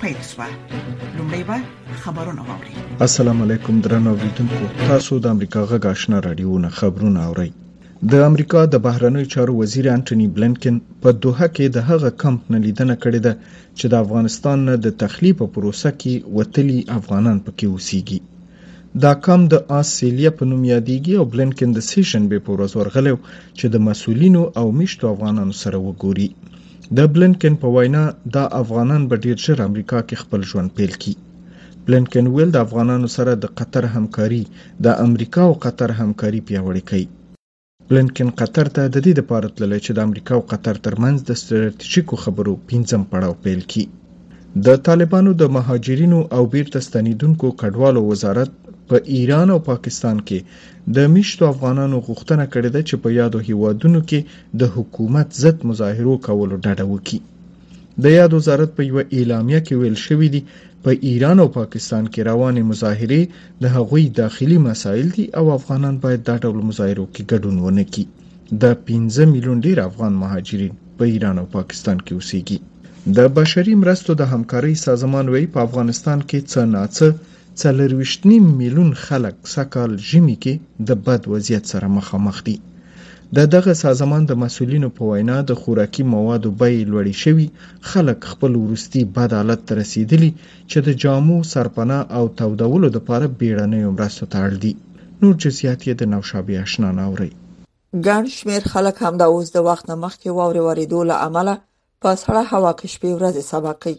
پیل شوه لومړی به خبرونه واوري السلام علیکم درنو اوریدونکو تاسو د امریکا غږ آشنا رادیو نه خبرونه اورئ د امریکا د بهرنیو چارو وزیر انټونی بلینکن په دوحه کې د هغه کمپ نه لیدنه کړې ده چې د افغانستان نه د تخلیه په پروسه کې وتلي افغانان پکې اوسېږي دا کم د آس سیلیا په نوم یادېږي او بلینکن د سې شنبې په ورځ ورغلی چې د مسولینو او میشتو افغانانو سره وګوري د بلنکن په وینا دا افغانان به ډیر ژر امریکا کې خپل ژوند پیل کړي بلنکن ویل د افغانانو سره د قطر همکاري د امریکا او قطر همکاري پیاوړې کوي بلنکن قطر ته د دې لپاره تللی چې د امریکا او قطر ترمنځ د ستراتیژیکو خبرو پنځم پړاو پیل کړي د طالبانو د مهاجرینو او بیرته ستنیدونکو کډوالو وزارت په ایران او پاکستان کې د میشتو افغانانو غوښتنه کړې ده چې په یادو هیوادونو کې د حکومت ضد مظاهرو کولو ډډه وکړي د یاد وزارت په یو اعلامیه کې ویل شوې دي په ایران او پاکستان کې روانې مظاهرې د هغوی داخلي مسایل دي او افغانان باید دا ډول مظاهرو کې ګډون ونه کړي د 15 میلیون ډیر افغان مهاجرین په ایران او پاکستان کې اوسېږي د بشري مرستو د همکارۍ سازمان وایي په افغانستان کې څه ناڅه څلرویشت نیم میلون خلک سږکال ژمي کې د بد وضعیت سره مخامخ دي. د دغه سازمان د مسؤلینو په وینا د خوراکي موادو بیې لوړې شوي، خلک خپل وروستي بد حالت ته رسېدلي چې د جامو، سرپناه او تودولو لپاره بېړنیو مرستو ته اړ دي. نور جزئیات یې د نوشابې اشنا نه اورئ. ګڼ شمېر خلک همدا اوس د وخت نه مخکې واورې ورېدو له امله په سړه هوا کې شپې ورځې سبا کوي.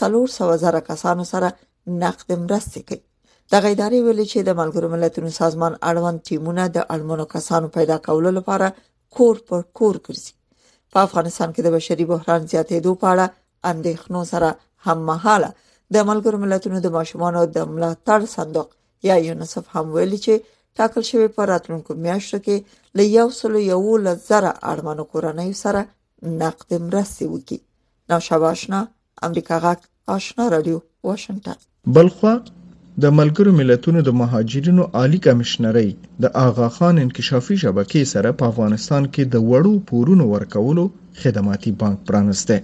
څلور سوه زره کسانو سره نقد مرستې کوي دغه ادارې ویلي چې د ملګرو ملتونو سازمان اړوند ټیمونه د اړمنو کسانو پیدا کولو لپاره کور پر کور ګرځي په افغانستان کې د بشري بحران زیاتېدو په اړه اندېښنو سره هم مهاله د ملګرو ملتونو د ماشومان د ملاتړ صندوق یا یونیسف هم ویلي چې ټاکل شوی په راتلونکو میاشتو کې له یو سلو یو لزر اړمنو کورنۍ سره نقد مرستې وکړي نوشابه آشنا امریکا غاک آشنا رادیو واشنگتن بلخوا د ملګرو ملتونو د مهاجرینو عالی کمشنرۍ د آغا خان انکشافي شبکې سره په افغانستان کې د وړو پورونو ورکولو خدماتي بانک پرانسته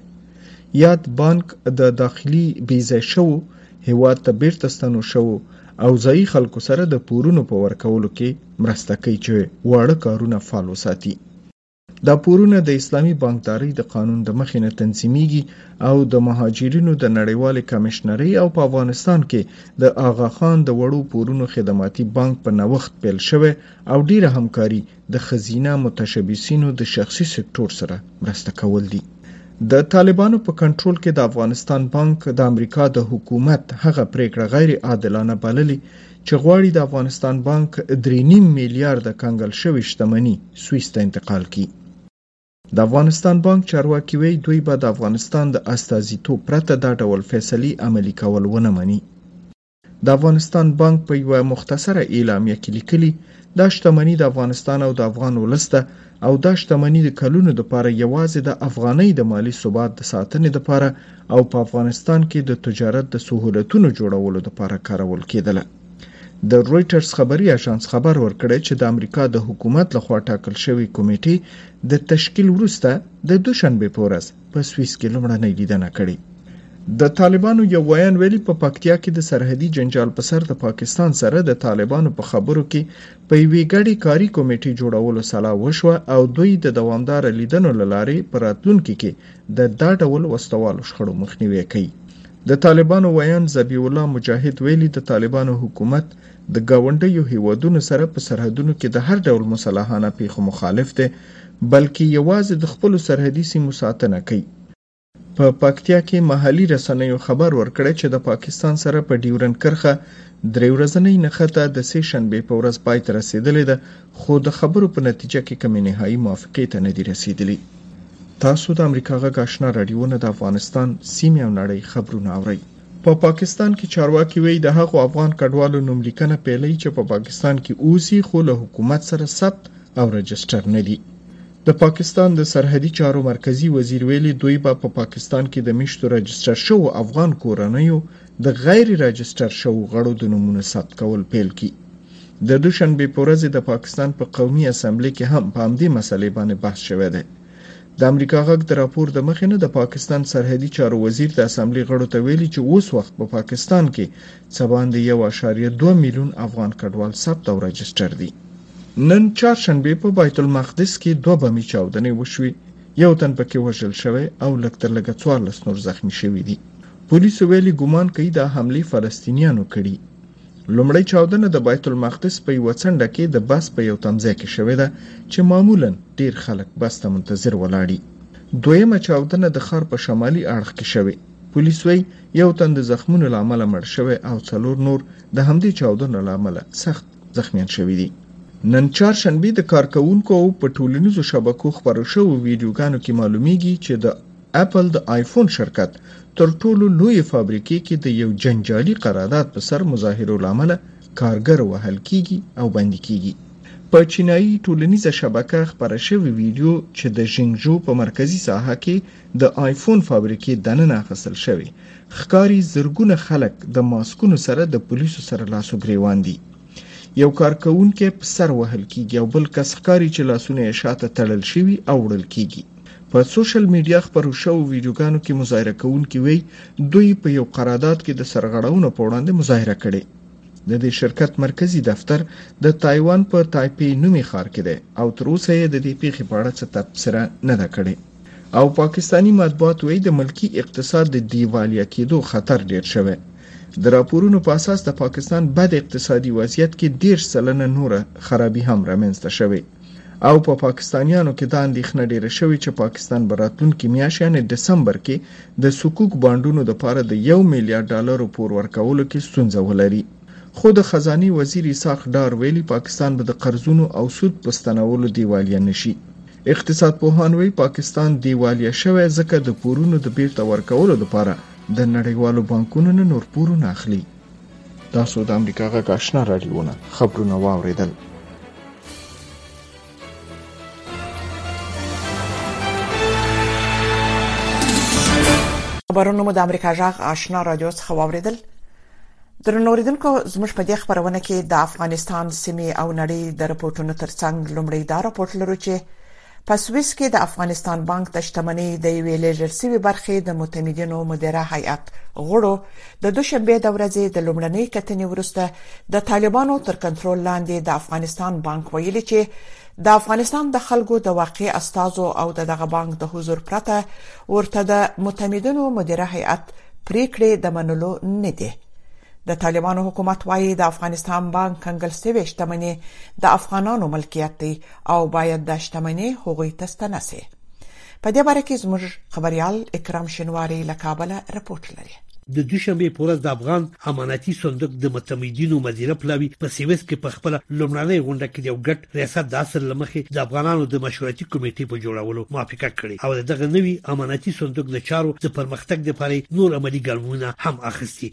یاد بانک د داخلي بیزه شو هیواد ته بیرته ستنو شو او ځایي خلکو سره د پورونو په ورکولو کې مرسته کوي چې واړه کارونه فعال وساتي دا پورونه د اسلامي بانکدارۍ د قانون د مخې نه تنظیمیږي او د مهاجرینو د نړیوالې کمشنرۍ او په افغانستان کې د آغاخان د وړو پورونو خدماتي بانک په نوښت پیل شوی او ډیره همکاري د ښځینه متشبثینو د شخصي سکتور سره مرسته کول دي. د طالبانو په کنټرول کې د افغانستان بانک د امریکا د حکومت هغه پریکړه غیر عادلانه بللې چې غواړي د افغانستان بانک درې نیم میلیارده کنګل شوې شتمني سویس ته انتقال کړي. د افغانستان بانک چارواکي وایي دوی به د افغانستان د استازیتوب پرته دا ډول فیصلې عملي کول ونه مني. د افغانستان بانک په یوه مختصره اعلامیه کې لیکلي دا شتمني د افغانستان او د افغان ولس ده او دا شتمني د کلونو لپاره یوازې د افغانۍ د مالي ثبات د ساتنې لپاره او په افغانستان کې د تجارت د سهولتونو جوړولو لپاره کارول کېدله. د رویټرز خبري اژانس خبر ورکړی چې د امریکا د حکومت لخوا ټاکل شوې کمیټې د تشکیل وروسته د دوشنبې په ورځ په سویس کې لومړنۍ لیدنه کړې. د طالبانو یو ویان ویلي په پکتیا کې د سرحدي جنجال په سر د پاکستان سره د طالبانو په خبرو کې په یوې ګډې کاري کمیټې جوړولو سلا وشوه او دوی د دوامداره لیدنو له لارې په راتلونکي کې د دا ډول وسلوالو شخړو مخنیوی کوي. د طالبانو ویاند ذبیح الله مجاهد ویلي، د طالبانو حکومت د ګاونډیو هېوادونو سره په سرحدونو کې د هر ډول مسلحانه پېښو مخالف دی، بلکې یوازې د خپلو سرحدي سیمو ساتنه کوي. په پکتیا کې محلي رسنیو خبر ورکړی، چې د پاکستان سره په ډیورنډ کرښه درې ورځنۍ نښته د سې شنبې په ورځ پای ته رسېدلې ده، خو د خبرو په نتیجه کې کومې نهايي موافقې ته نه دي رسېدلي. تاسو د امریکا غږ آشنا راډیو نه د افغانستان، سیمې او نړۍ خبرونه اورئ. په پاکستان کې چارواکي وایي د هغو افغان کډوالو نوم لیکنه پیلوي چې په پاکستان کې اوسي خو له حکومت سره ثبت او رجسټر نه دي. د پاکستان د سرحدي چارو مرکزي وزیر ویلي دوی به په پاکستان کې د میشتو رجسټر شوو افغان کورنیو د غیر رجسټر شوو غړو د نومونو ثبت کول پیل کړي. د دوشنبې په ورځې د پاکستان په قومي اسمبلې کې هم په همدې مسلې باندې بحث شوی دی. د امریکا غږ د راپور د مخې نه د پاکستان سرحدي چارو وزیر د اسمبلې غړو ته ویلي چې اوس وخت په پاکستان کې څه باندې یو اعشاریه دوه میلیون افغان کډوال ثبت او رجسټر دي. نن چهارشنبې په بیت المقدس کې دوه بمي چاودنې وشوې، یو تن پکې وژل شوی او لږ تر لږه څوارلس نور زخمي شوي دي. پولیسو ویلي ګومان کوي دا حملې فلسطینیانو کړي. لومړۍ چاودنه د بیت المقدس په یوه څنډه کې د بس په یو تمځای کې شوې ده چې معمولا ډیر خلک بس ته منتظر ولاړي. دویمه چاودنه د ښار په شمالي اړخ کې شوې. پولیس وایي یو تن د زخمونو له امله مړ شوی او څلور نور د همدې چاودنو له امله سخت زخمیان شوي دي. نن چهارشنبه د کارکوونکو او په ټولنیزو شبکو خپرو شوو ویډیوګانو کې معلومیږي چې د اپل د آیفون شرکت تر ټولو لوی فابریکې کې د یو جنجالي قرارداد په سر مظاهرو لامل کارګر وهل کیږي او بندي کیږي په چینایي ټولنیزه شبکه خبره شوې ویډیو چې د ژینګژو په مرکزي ساحه کې د آیفون فابریکې دننه اخیستل شوې ښکاري زرګونه خلک د ماسکونو سره د پولیسو سره لاسو ګریوان دي یو کارکوونکی په سر وهل کیږي او بل کس ښکاري چې لاسونه یې شاته تړل شوي او وړل کیږي. په سوشل میډیا خپرو شوو ویډیوګانو کې مظاهره کوونکي وایي دوی په یو قراداد کې د سرغړونو په وړاندې مظاهره کړې. د دې شرکت مرکزي دفتر د تایوان په تایپي نومي ښار کې دی او تر اوسه یې د دې پیښې په اړه څه تبصره نه ده کړې او پاکستاني مطبوعات وایي د ملکي اقتصاد د دیوالیا کیدو خطر ډیر شوی د راپورونو په اساس د پاکستان بد اقتصادي وضعیت کې دېرش سلنه نوره خرابي هم رامنځته شوې او په پاکستانیانو کې دا اندېښنه ډېره شوې چې پاکستان به راتلونکې میاشت یعنې ډسمبر کې د سکوک بانډونو دپاره د یو میلیارد ډالرو پور ورکولو کې ستونزه ولري خو د خزانې وزیر اسحاق ډار ویلي پاکستان به د قرضونو او سود په ستنولو دیوالیه نه شي اقتصاد پوهان وایي پاکستان دیوالیه شوی ځکه د پورونو د بیرته ورکولو لپاره د نړیوالو بانکونو نه نور پورونه اخلي تاسو د امریکا غږ آشنا راډیوونه خبرونه واوریدل خبرونه مو د امریکا غږ آشنا رادیو څخه واوریدل درنوریدونکو زموږ په دې خبرونه کې د افغانستان سیمه او نړۍ د رپورټونو ترڅنګ لومړی دا رپورټ لرو چې په سویس کې د افغانستان بانک د شتمنۍ د یوې لیږل شوې برخې د متمدینو مدیره هیئت غړو د دوشنبه د ورځې د لومړنۍ کتنې وروسته د طالبانو تر کنټرول لاندې د افغانستان بانک ویلي چې د افغانستان د خلکو د واقعي استازو او د دغه بانک د حضور پرته ورته د معتمدینو مدیره هیئت پریکړې د منلو نه دي د طالبانو حکومت وایي د افغانستان بانک کنګل شوې شتمنۍ د افغانانو ملکیت دی او باید دا شتمنۍ هغوی ته ستنه شي په دې باره کې زموږ خبریال اکرام شینواری له کابله رپورټ لري. د دوشنبې په ورځ د افغان امانتي صندوق د متمدینو مدیره پلاوي په سویس کې په خپل لومړنۍ غونډه کې د یو ګډ ریاست د اصل لمخې د افغانانو د مشورتي کمیټې په جوړولو موافقه کړې او د دغه نوي امانتي صندوق د چارو د پرمختګ لپاره نور عملی ګامونه هم اخیستي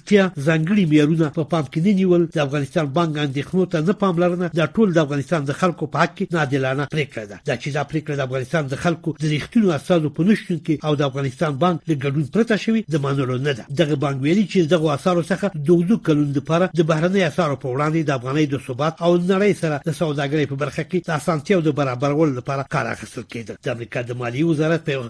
تیا ځانګړي معیارونه په پام کې نه نیول، د افغانستان بانک اندېښنو ته نه پاملرنه دا ټول د افغانستان د خلکو په حق کې ناعادلانه پرېکړه ده. دا چې دا پرېکړه د افغانستان د خلکو د رښتینو استازو په نشتون کې او د افغانستان بانک له ګډون پرته شوې، د منلو نه ده. دغه بانک ویلي چې د دغو اسعارو څخه داوږدو کلونو لپاره د بهرنیو اسعارو په وړاندې د افغانۍ د ثبات او نړۍ سره د سوداګرۍ په برخه کې د اسانتیاو د برابرولو لپاره کار اخیستل کېده. د امریکا د مالیې وزارت په یوه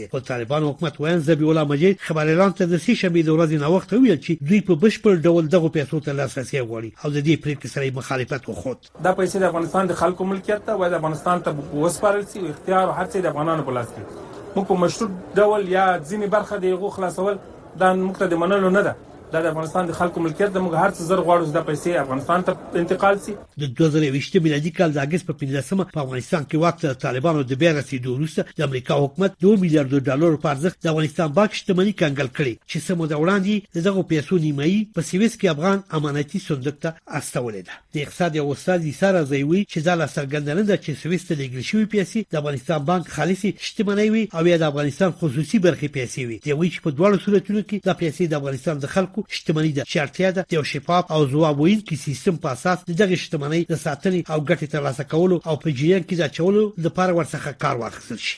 خو طالبانو حکومت ویاند ذبیح الله مجید خبریالانو ته د سې شنبې د ورځې ناوخته وویل چې دوی په بشپړ ډول دغو پیسو ته لاسرسی غواړي او د دې پرېکړې سره یې مخالفت وښود. دا پیسې د افغانستان د خلکو ملکیت ده او باید افغانستان ته وسپارل شي او اختیار او هر څه یې د افغانانو په لاس کې دي. موږ په مشروط ډول یا ځینې برخه د هغو خلاصول دا موږ ته د منلو نه ده. دا د افغانستان د خلکو ملکیت ده، موږ هر څه زر غواړو چې دا پیسې افغانستان ته انتقال شي. د دوه زره یوویشت میلادي کال د اګست په پنځلس مه په افغانستان کې واک ته د طالبانو د بیا رسېدو وروسته د امریکا حکومت د اوه میلیاردو ډالرو په ارزښت د افغانستان بانک شتمني کنګل کړې چې څه موده وړاندې یې د دغو پیسو نیمایي په سویس کې افغان امانتي صندوق ته استولې ده. د اقتصاد یو استاد عیسی رضايي وي چې دا لا څرګنده نه ده چې سویس ته لیږل شوي پیسې د افغانستان بانک خالصې شتمنۍ وي او یا د افغانستان خصوصي برخې پیسې وي دی وایي چې په دواړو صورتونو کې دا پیسې د افغانستان د خلکو شتمني ده چې اړتیا ده د یو شفاف او ځواب ویونکي سیستم په اساس د دغه شتمنۍ د ساتنې او ګټې ترلاسه کولو او په جریان کې د اچولو لپاره ورڅخه کار واخیستل شي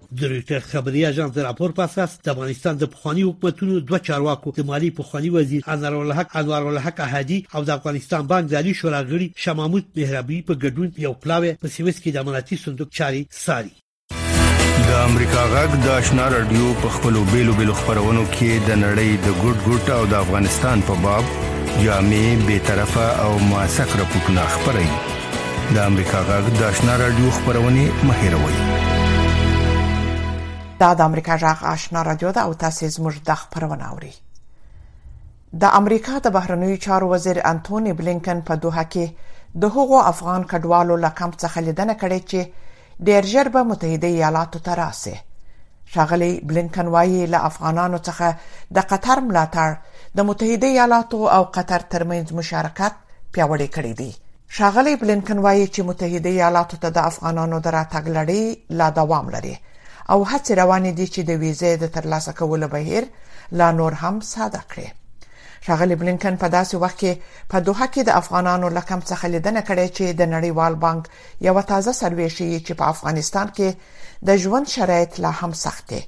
د رویټرز خبري اژانس د راپور په اساس د افغانستان د پخواني حکومتونو دوه چارواکو د مالی پخواني وزیر انورالحق انورالحق احدي او د افغانستان بانک د عالی شورا غړي شمامود محرابي په ګډون یو پلاوی په سویس کې د امنیتي صندوق چاري ساري د امریکا غږ د آشنا رادیو په خپلو بیلو بیلو خبرونو کې د نړۍ د ګډ ګډ او د افغانستان په باب جامع به طرفه او موثق راپورټونه خبري د امریکا غږ د آشنا رادیو خبرونه مهیروي دا د امریکا غږ آشنا رادیو ده او تاسو زموږ د خبرونه اوري د امریکا د بهرنیو چارو وزیر انټونی بلینکن په دوحه کې د هغو افغان کډوالو له کمپ څخه لیدنه کړې چې ډېر ژر به متحده ایالاتو ته راشي. ښاغلی بلینکن وایي، له افغانانو څخه د قطر ملاتړ د متحده ایالاتو او قطر ترمنځ مشارکت پیاوړی کړی دی. ښاغلی بلینکن وایي چې متحده ایالاتو ته د افغانانو د راتګ لړۍ لا دوام لري او هڅې روانې دي چې د ویزې د ترلاسه کولو بهیر لا نور هم ساده کړي. ښاغلی بلینکن په داسې وخت کې په دوحه کې د افغانانو له کمپ څخه لیدنه کړې چې د نړیوال بانک یوه تازه سروې ښیي چې په افغانستان کې د ژوند شرایط لا هم سخت دي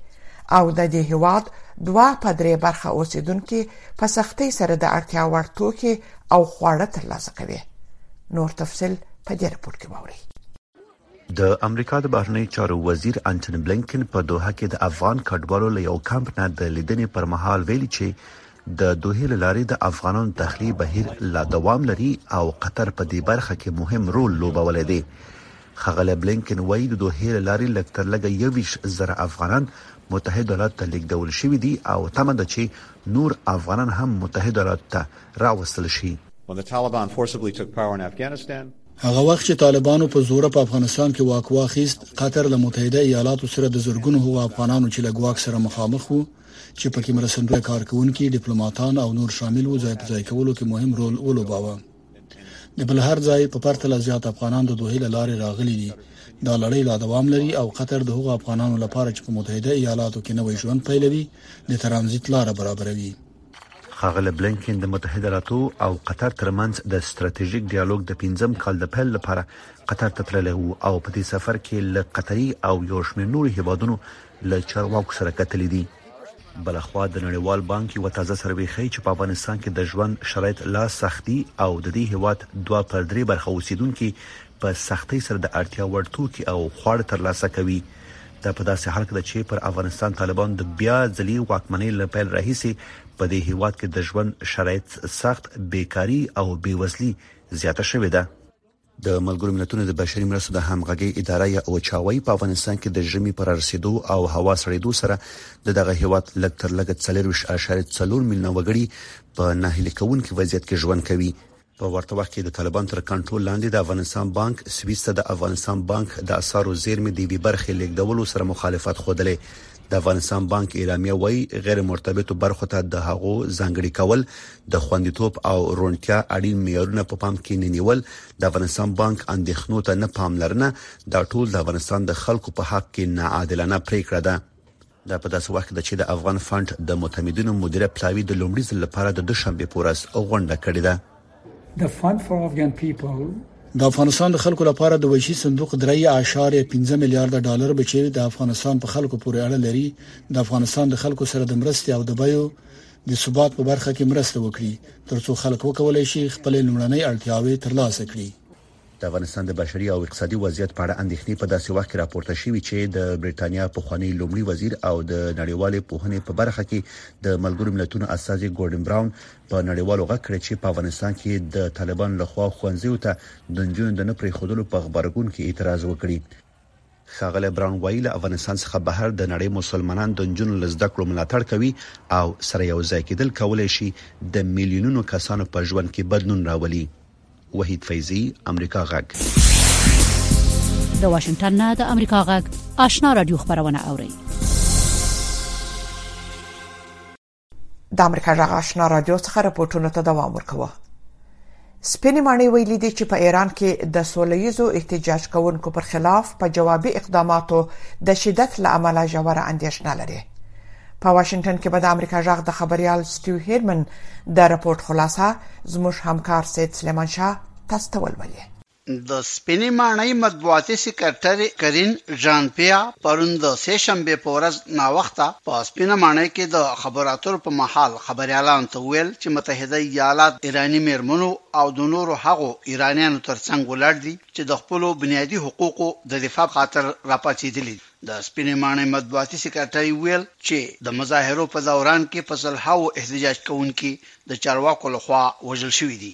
او د دې هیواد دوه په درې برخه اوسیدونکي په سختۍ سره د اړتیا وړ توکي او خواړه ترلاسه کوي نور تفصیل په دې رپورت کې واوري د امریکا د بهرنیو چارو وزیر انټونی بلینکن په دوحه کې د افغان کډوالو له یو کمپ نه د لیدنې پر مهال ویلي چې د دوحې له لارې د افغانانو تخلیې بهیر لا دوام لري او قطر په دې برخه کې مهم رول لوبولی دی. ښاغلی بلېنکن وايي، د دوحې له لارې لږ تر لږه یوویشت زره افغانان متحدو ایالاتو ته لېږدول شوي دي او تمه ده چې نور افغانان هم متحدو ایالاتو ته راوستل شي. هغه وخت چې طالبانو په زوره په افغانستان کې واک واخیست، قطر له متحده ایالاتو سره د زرګونو هغو افغانانو چې له ګواښ سره مخامخ وو، چې پکې مرستندوی کارکونکي، ډیپلوماتان او نور شامل وو، ځای په ځای کولو کې مهم رول ولوباوه. د بل هر ځای په پرتله زیات افغانان د دوحې له لارې راغلي دي. دا لړۍ لا دوام لري او قطر د هغو افغانانو لپاره چې په متحده ایالاتو کې نوی ژوند پیلوي، د ترانزیت لاره برابروي. ښاغلی بلینکن د متحده ایالاتو او قطر ترمنځ د ستراتیژیک ډیالوګ د پنځم کال د پیل لپاره قطر ته تللی و او په دې سفر کې له قطري او یو شمېر نورو هېوادونو له چارواکو سره کتلي دي. بلخوا د نړیوال بانک یوه تازه سروې ښيي چې په افغانستان کې د ژوند شرایط لا سخت دي او د دې هېواد دوه پر درې برخه اوسېدونکي په سختۍ سره د اړتیا وړ توکي او خواړه ترلاسه کوي. دا په داسې حال کې ده چې پر افغانستان طالبانو د بیا ځلي واکمنۍ له پیل راهیسې په دې هېواد کې د ژوند شرایط سخت، بېکاري او بېوزلي زیاته شوې ده. د ملګرو ملتونو د بشري مرستو د همغږي اداره یا اوچا وايي په افغانستان کې د ژمي پر رسیدو او هوا سړېدو سره د دغه هیواد لګ تر لګ 24.4 میلیونه وګړي په ناهیلي کوونکي وضعیت کې ژوند کوي په ورته وخت کې د طالبان تر کنټرول لاندې د افغانستان بانک سویس ته د افغانستان بانک د اسارو زیرمې د وی برخې لیکدولو سره مخالفت خوده د افغانستان بانک اعلامیه وایي غیر مرتبطو برخو ته د هغو ځانګړي کول د خوندیتوب او رونټیا اړین معیارونه په پام کې نه نیول د افغانستان بانک اندېښنو ته نه پاملرنه دا ټول د افغانستان د خلکو په حق کې ناعادلانه پریکړه ده دا په داسې وخت کې ده چې د افغان فند د معتمدینو مدیره پلاوی د لومړي ځل لپاره د دوشنبه پورز غونډه کړې ده The fund for Afghan people د افغانستان د خلکو لپاره د وحشي صندوق 3.15 میلیارډ ډالر بچي د افغانستان په خلکو پورې اړه لري د افغانستان د خلکو سره د مرستې او د بایو د ثبات په برخه کې مرسته وکړي ترڅو خلک وکولای شي خپل لومړنۍ اړتیاوې ترلاسه کړي د افغانستان د بشري او اقتصادي وضعیت په اړه اندېښنې په داسې وخت کې راپورته شوي چې د بریټانیا پخوانی لومړي وزیر او د نړیوالې پوهنې په برخه کې د ملګرو ملتونو استازي ګورډن براون په نړیوالو غږ کړی چې په افغانستان کې د طالبان لخوا ښوونځیو ته د نجونو د نه پرې خودلو په خبرګون کې اعتراض وکړي ښاغلی براون وايي، له افغانستان څخه بهر د نړۍ مسلمانان د نجونو له زده کړو ملاتړ کوي او سره یو ځای کېدل کولای شي د میلیونونو کسانو په ژوند کې بدلون راولي. وحید فیضي، امریکا غږ. د واشنګټن نه د امریکا غږ آشنا رادیو خبرونه اوري. د امریکا جغ آشنا رادیو څخه راپورټونه ته دوام ورکوه سپینې ماڼۍ ویلي دي چې په ایران کې د سولېزو احتجاج کوونکو پر خلاف په جوابي اقداماتو د شدت له امله ژوره اندېښنه لري په واشنگټن کې به د امریکا جغ د خبريال سټیو هیرمن د راپورټ خلاصه زموږ همکار سید سلیمان شاه تاسو ته ولولي د سپینې ماڼۍ مطبوعاتي سکرټرې کرین ژان پیا پرون د سې شنبې په ورځ ناوخته په سپینه ماڼۍ کې د خبرو اترو په مهال خبریالانو ته وویل چې متحده ایالات ایراني میرمنو او د نورو هغو ایرانیانو ترڅنګ ولاړ دي چې د خپلو بنیادي حقوقو د دفاع په خاطر راپاڅېدلي دي. د سپینې ماڼۍ مطبوعاتي سکرټرې وویل چې د مظاهرو په دوران کې په سلهاوو احتجاج کوونکي د چارواکو له خوا وژل شوي دي.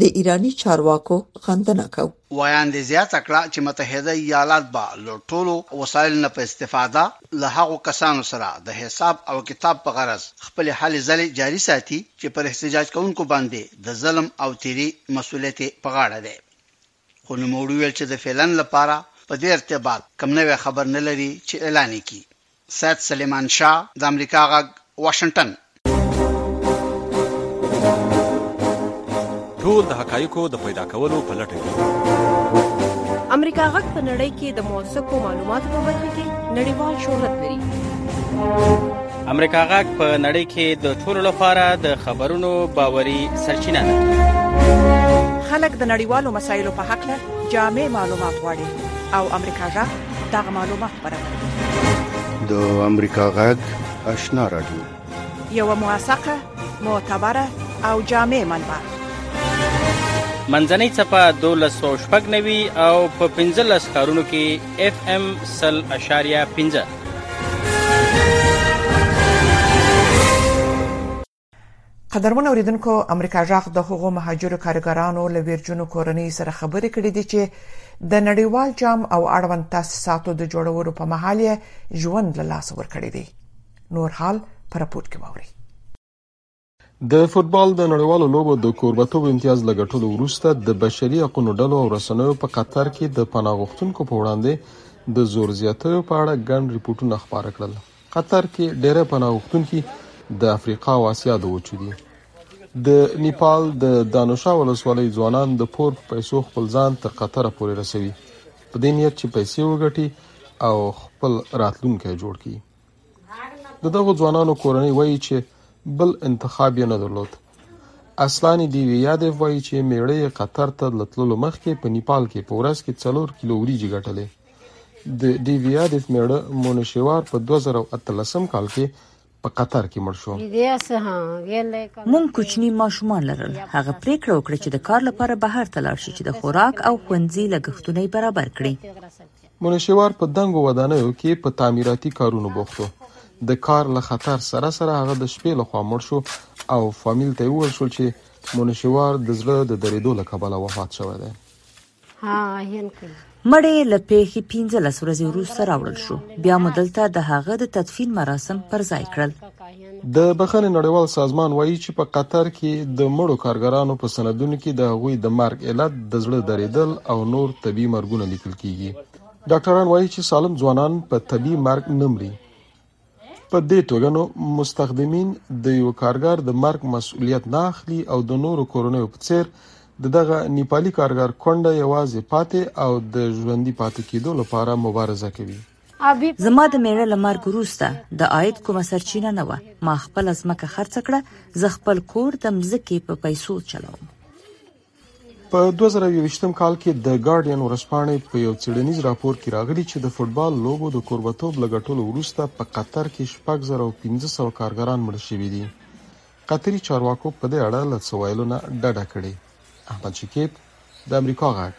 د ایراني چارواکو غندنه کوو. ویاندې زیاته کړه چې متحده ایالات به له ټولو وسایلو نه په استفاده له هغو کسانو سره د حساب او کتاب په غرض خپلې هلې ځلې جاري ساتي چې پر احتجاج کوونکو باندې د ظلم او تیري مسوولیت یې په غاړه دی. خو نوموړي وویل چې د فعلاً لپاره په دې ارتباط کوم نوی خبر نه لري چې اعلان یې کړي. سید سلیمان شاه، د امریکا غږ، واشنګټن. ټول د حقایقو د پیدا کولو په لټه کې. امریکا غږ په نړۍ کې د موثقو معلوماتو په برخه کې نړیوال شهرت لري. امریکا غږ په نړۍ کې د ټولو لپاره د خبرونو باوري سرچینه ده خلک د نړیوالو مسایلو په حق له جامع معلومات غواړي او امریکا غږ دغه معلومات برابروي د امریکا غږ آشنا راډیو یو موثقه معتبره او جامع منبع منځنۍ چپه 1290 او په 15 کارونو کې اف ام 0.15 قدرمن اوریدونکو امریکا جاخ د هغو مهاجرو کارګرانو له ویرجنو کورنۍ سره خبرې کړې دي چې د نړیوال جام او اړوند تاسیساتو د جوړولو په مهال یې ژوند له لاس ورکړی دی نور حال پر پورت کې ووري د فوټبال د نړیوالو لوبو د کوربتوب امتیاز له ګټلو وروسته د بشري حقونو ډلو او رسنیو په قطر کې د پناه غوښتونکو په وړاندې د زور زیاتیو په اړه ګڼ رپورټونه خپاره کړل قطر کې ډېری پناه غوښتونکي د افریقا او اسیا د وچو دي د نیپال د دانوشا ولسوالۍ ځوانان د پور په پیسو خپل ځان تر قطره پورې رسوي په دې نیت چې پیسې وګټي او خپل راتلونکی جوړ کړي د دغو ځوانانو کورنۍ وایي چې بل انتخاب یې نه درلود اصلا دی وی یاد وایي چې میړه یې قطر ته د تللو مخکې په نیپال کې په ورځ کې څلور کیلو وریجې ګټلې د دی وی یاد میړه مونشوار په 2013 کال کې په قطر کې مړ شو مونږ کوچنی ماشومان لرل هغه پریکړه وکړه چې د کار لپاره بهر ته لاړ شي چې د خوراک او خوندزي لګښتونه برابر کړي منشیوار په دنګو ودانیو کې په تعمیراتي کارونو بوخت و. د کار له خطر سره سره هغه د شپې له خوا مړ شو او فامیل ته یې وویل شول چې منشیوار د زړه د درېدو له کبله وفات شوی دی. مړی یې له پېښې پنځلس ورځې وروسته راوړل شو. بیا مو دلته د هغه د تدفین مراسم پر ځای کړل. د بخښنې نړیوال سازمان وايي چې په قطر کې د مړو کارګرانو په سندونو کې د هغوی د مرګ علت د زړه درېدل او نور طبي مرګونه لیکل کیږي ډاکټران وايي چې سالم ځوانان په طبي مرګ نه مري په دې توګه نو مستخدمین د یو کارګر د مرګ مسؤلیت نه اخلي او د نورو کورنیو په څیر دغه نیپالي کارګر کونډه یوازې پاتې او د ژوندۍ پاتې کېدو لپاره مبارزه کوي زما د میړه له مرګ وروسته د عاید کومه سرچینه نه وه ما خپل ځمکه خرڅ کړه زه خپل کور د مزکې په پیسو چلوم په 2020م کال کې د ګارډین ورځپاڼې په یو څېړنیز راپور کې راغلي چې د فوټبال لوبو د کوربتوب لګټلو وروسته په قطر کې 4500 کارګران مړ شوي دي قطري چارواکو په دې اړه له څه ویلو نه ډډه کړې احمد شکیب د امریکا غږ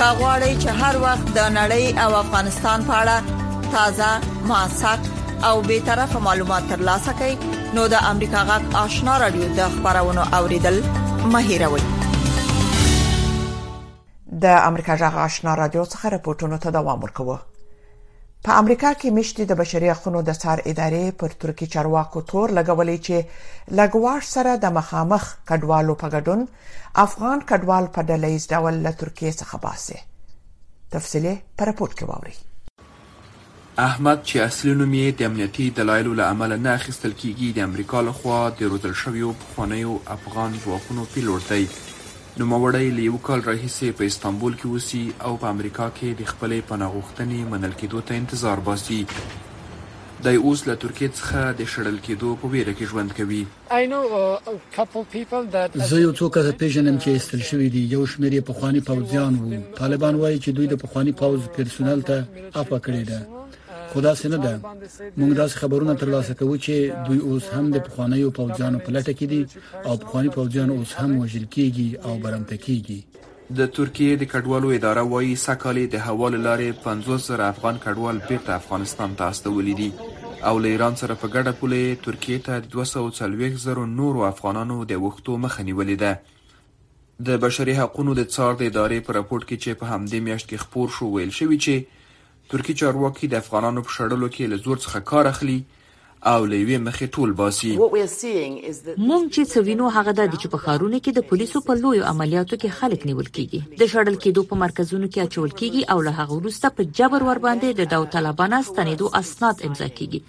کا غواړی چې هر وخت د نړۍ او افغانستان په اړه تازه ماسات او به طرف معلومات ترلاسه کړئ نو د امریکا غږ آشنا رادیو د خبرونو اوریدل مهیروئ د امریکا غږ آشنا رادیو څخه راپورټونه ته دوام ورکوي په امریکا کې مشتي د بشري حقوقو د څار ادارې پر ترکی چارواکو تور لګولې چې لګواښ سره د مخامخ کډوالو په ګډون افغان کډوال په ډله ییز ډول له ترکیې څخه باسي تفصیلي په رپورټ کې واوري احمد چې اصلي نوم یې د امنیتي دلایلو له امله نه اخیستل کیږي د امریکا لخوا د روزل شویو پخوانیو افغان ځواکونو پیلوټ دی نوموړی له یو کال راهیسې په استانبول کې اوسي او په امریکا کې د خپلې پناه غوښتنې منل کېدو ته انتظار باسي دی اوس له ترکیې څخه د شړل کېدو په ویره کې ژوند کوي زه یو څو کسه پیژنم چې ایستل شوي دي، یو شمېر یې پخواني پوځیان وو. طالبان وايي چې دوی د پخواني پوځ پرسونل ته عفوه کړې ده، خو داسې نه ده. موږ داسې خبرونه ترلاسه کوو چې دوی اوس هم د پخوانیو پوځیانو په لټه کې دي او پخواني پوځیان اوس هم وژل کېږي او برمته کېږي. د ترکیې د کډوالو اداره وايي، سږکال یې د هوا له لارې پنځوس زره افغان کډوال بېرته افغانستان ته استولي دي او له ایران سره په ګډه پوله یې ترکیې ته د دوه سوه څلوېښت زرو نورو افغانانو د اوښتو مخه نیولې ده. د بشري حقونو د څار د ادارې په رپوټ کې چې په همدې میاشت کې خپور شو ویل شوي چې ترکي چارواکي د افغانانو په شړلو کې له زور څخه کار اخلي او له یوې مخې ټول باسي. موږ چې څه وینو هغه دا دي چې په ښارونو کې د پولیسو په لویو عملیاتو کې خلک نیول کیږي، د شړل کیدو په مرکزونو کې اچول کیږي او له هغه وروسته په جبر ورباندې د داوطلبانه ستنیدو اسناد امضا کیږي.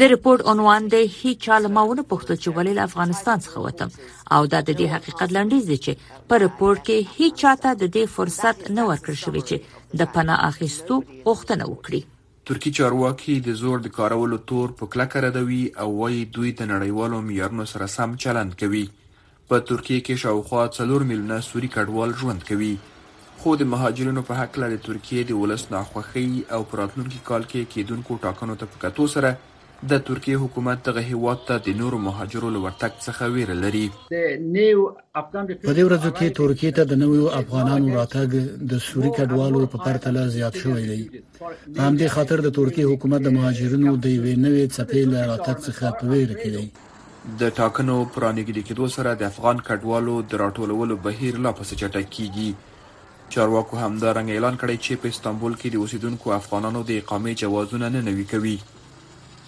د رپورت عنوان دی هیڅ چا له ما ونه پوښتل چې ولې له افغانستان څخه وتم او دا د دې حقیقت لنډیز دی چې په رپورت کې هیڅ چا ته د دې فرصت نه ورکړ شوی چې د پناه اخیستو غوښتنه وکړي ترکی چارواکي د زور د کارولو تور په کلکه ردوي او وایي دوی د نړیوالو معیارونو سره سم چلند کوي په ترکیه کې شاوخوا څلور میلیونه سوري کډوال ژوند کوي، خو د مهاجرینو په هکله د ترکیې د ولس ناخوښۍ او په راتلونکي کال کې کېدونکو ټاکنو ته په کتو سره د ترکیې حکومت دغه هېواد ته د نورو مهاجرو له ورتګ څخه وېره لري. په دې ورځو کې ترکیې ته د نویو افغانانو راتګ د سوري کډوالو په پرتله زیات شوی دی. په همدې خاطر د ترکیې حکومت د مهاجرینو د یوې نوې څپې له راتګ څخه په وېره کې دی. د ټاکنو په رانږدې کېدو سره د افغان کډوالو د راټولولو بهیر لا پسې چټک کیږي. چارواکو همدارنګه اعلان کړی چې په استانبول کې د اوسیدونکو افغانانو د اقامې جوازونه نه نوي کوي.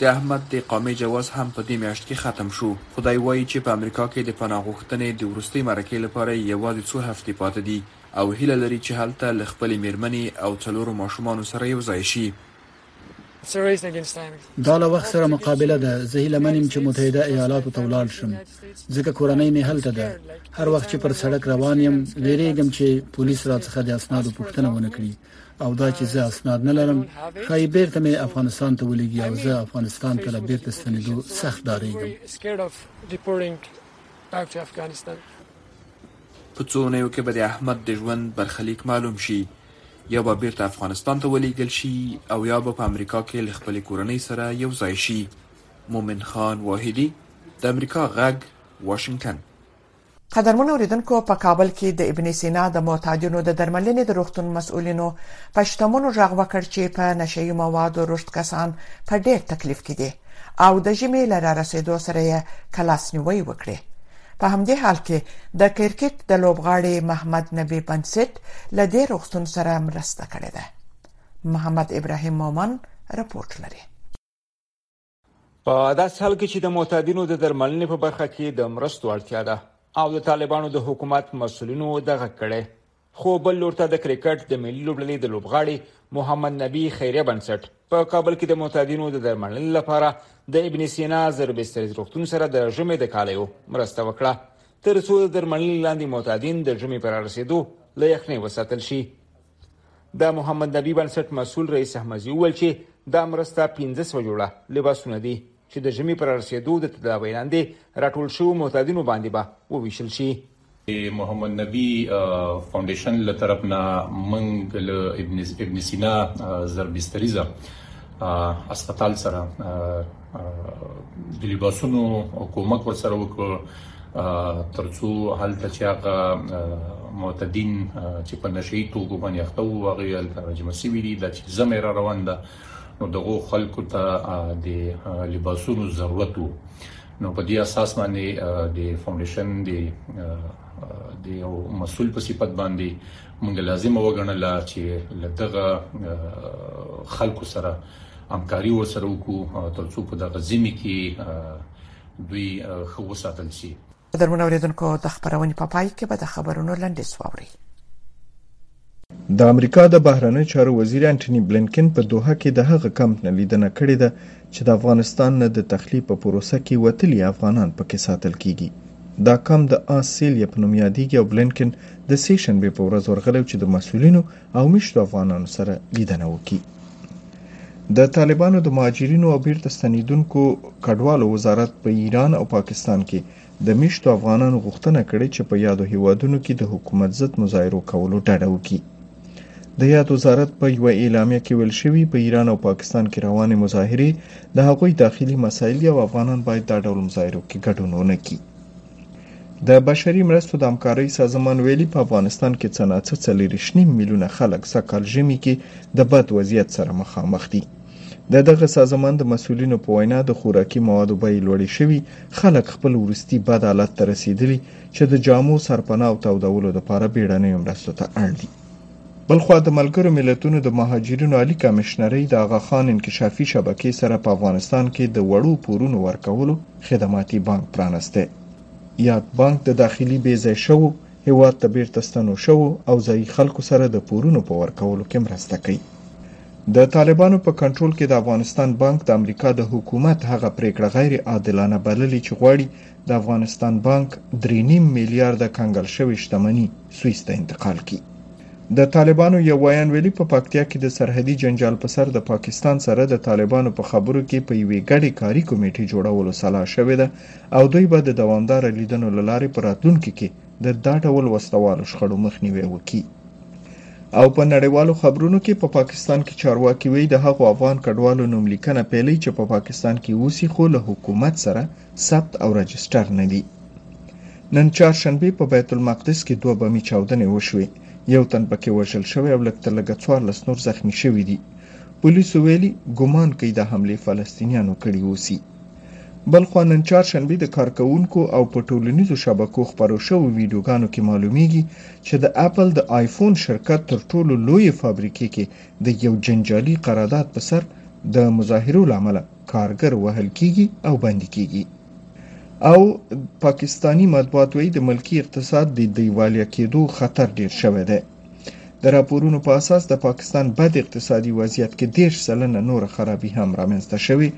د احمد د اقامې جواز هم په دې میاشت کې ختم شو، خو دی وایي چې په امریکا کې د پناه غوښتنې د وروستۍ مرکې لپاره یې یوازې څو هفتې پاتې دي او هیله لري چې هلته له خپلې مېرمنې او څلورو ماشومانو سره یو ځای شي. دا له وخت سره مقابله ده زه هیله منم چې متحده ایالاتو ته ولاړ شم ځکه کورنۍ مې هلته ده هر وخت چې پر سړک روان یم ویریږم چې پولیس راڅخه د اسنادو پوښتنه ونه کړي او دا چې زه اسناد نه لرم خای بیرته مې افغانستان ته ولېږي او زه افغانستان ته له بیرته ستنېدو سخت ډارېږم په څو نیو کې به د احمد د ژوند برخلیک معلوم شي یا به بیرته افغانستان ته ولیږل شي او یا به په امریکا کې له خپلې کورنۍ سره یو ځای شي. مومن خان واحدي، د امریکا غږ، واشنګټن. قدرمن اوریدونکو په کابل کې د ابن سینا د معتادینو د درملنې د روغتون مسؤلینو په شتمنو غږ وکړ چې په نشه یي موادو روږد کسان په ډیر تکلیف کې دي او د ژمي له رارسیدو سره یې که لاسنیوی وکړي په همدې حال کې د کرکټ د لوبغاړي محمد نبي بنسټ له دې روغتون سره مرسته کړې ده محمد ابراهيم مومن رپورت لري په داس حال کې چې د معتادینو د درملنې په برخه کې د مرستو اړتیا ده او د طالبانو د حکومت مسولینو دغه کړي خو بل لور ته د کرکټ د ملي لوبډلې د لوبغاړي محمد نبي خیریه بنسټ په کابل کې د معتادینو د درملنې لپاره د ابن سینا زربستریز روغتون سره د ژمې د کالیو مرسته وکړه تر څو د درملنې لاندې معتادین د ژمي پر رسیدو له یخنۍ وساتل شي د محمد نبی بنسټ مسول رئیس احمدزی وویل چې دا مرسته 1500 جوړه لباسونه دي چې د ژمي په رارسېدو د تداوۍ لاندې راټول شوو معتادینو باندې به وویشل شي. د محمد نبي فاونډېشن له طرف نه موږ له ابن سینا زربستریزه هسپتال سره د لباسونو کومک ورسره وکړ ترڅو هلته چې هغه معتدین چې په نشي توکو باندې اخته وو هغه هلته راجمع شوي دي دا چې زمې را روان ده نو دغو خلکو ته د لباسونو ضرورت وو نو په دې اساس باندې د فاونډیشن د د یو مسول په صفت باندې موږ لازم وګڼل چې لدغه خلکو سره همکاري ورسره وکړو ترڅو په دغه ځمې کې دوی خو ساتل شي قدرمن اوریدونکو د خبرونې په پای کې به د خبرونو لنډیز واوري د امریکا د بهرنیو چارو وزیر انټوني بلینکن په دوحه کې د هغه کمپ نه لیدنه کړې ده چې د افغانستان نه د تخلیه په پروسه کې وتلي افغانان پکې ساتل کیږي دا کمپ د آس سیلیه په نوم یادیږي او بلینکن د سې شنبې په ورځ ورغلی چې د مسولینو او میشتو افغانانو سره لیدنه وکړي د طالبانو د مهاجرینو او بیرته ستنیدونکو کډوالو وزارت په ایران او پاکستان کې د میشتو افغانانو غوښتنه کړې چې په یادو هیوادونو کې د حکومت ضد مظاهرو کولو ډډه وکړي د یاد وزارت په یو اعلامیه کې ویل شوی په ایران او پاکستان کې روانې مظاهرې د هغوی داخلي مسایل او افغانان باید دا ډول مظاهرو کې ګډون ونه کړي د بشري مرستو د همکارۍ سازمان ویلي په افغانستان کې څه ناڅه څلېرش نیم میلیونه خلک سږکال ژمي کې د بد وضعیت سره مخامخ دي د دغه سازمان د مسولینو په وینا د خوراکي موادو بیې لوړې شوي خلک خپل وروستي بد حالت ته رسیدلي چې د جامو سرپناه او تودولو لپاره بیړنیو مرستو ته اړ دي بلخوا د ملګرو ملتونو د مهاجرینو عالي کمشنرۍ د آغا خان انکشافي شبکې سره په افغانستان کې د وړو پورونو ورکولو خدماتي بانک پرانسته. یاد بانک د داخلي بې ځای شوو، هیواد ته بیرته ستنو شوو او ځایي خلکو سره د پورونو په ورکولو کې مرسته کوي. د طالبانو په کنټرول کې د افغانستان بانک د امریکا د حکومت هغه پریکړه غیر عادلانه بللې چې غواړي د افغانستان بانک درې نیم میلیارد کنګل شوې شتمني سویس ته انتقال کړي د طالبانو یو ویان ویلي په پکتیا کې د سرحدي جنجال په سر د پاکستان سره د طالبانو په خبرو کې په یوې ګډې کاري کمیټې جوړولو سلا شوې ده او دوی به د دوامدار لیدنو له لارې په راتلونکي کې د دا ډول وسلوالو شخړو مخنیوی وکړي او په نړیوالو خبرونو کې په پا پاکستان کې چارواکي وایي د هغو افغان کډوالو نوم لیکنه پیلې چې په پا پاکستان کې اوسي خو له حکومت سره ثبت او رجسټر نه وي نن چهارشنبه په بیت المقدس کې دوه بمي چاودنې وشوې یو تن پکې وژل شوی او لږ تر لږه څوارلس نور زخمی شوي دي پولیسو ویلي ګمان کوي دا حملې فلسطینیانو کړي اوسي بلخوا نن چهارشنبه د کارکوونکو او په ټولنیزو شبکو خپرو شوو ویډیوګانو کې معلومیږي چې د اپل د آیفون شرکت تر ټولو لوی فابریکې کې د یو جنجالي قرارداد په سر د مظاهرو لامل کارګر وهل کیږي او باندې کیږي او پاکستانی مطبوعات وایي د ملکی اقتصاد د دیوالیا کېدو خطر ډیر شوی دی د راپورونو په اساس د پاکستان بد اقتصادي وضعیت کې دیش سلنه نور خرابي هم رامنځته شوې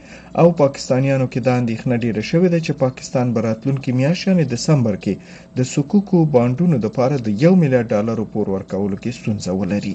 او پاکستانیانو کې دا اندېښنه ډیره شوې ده چې پاکستان به راتلونکي میاشت یعنې دسمبر کې د سکوکو بانډونو لپاره د یو میلیارډ ډالرو پور ورکولو کې ستونزه ولري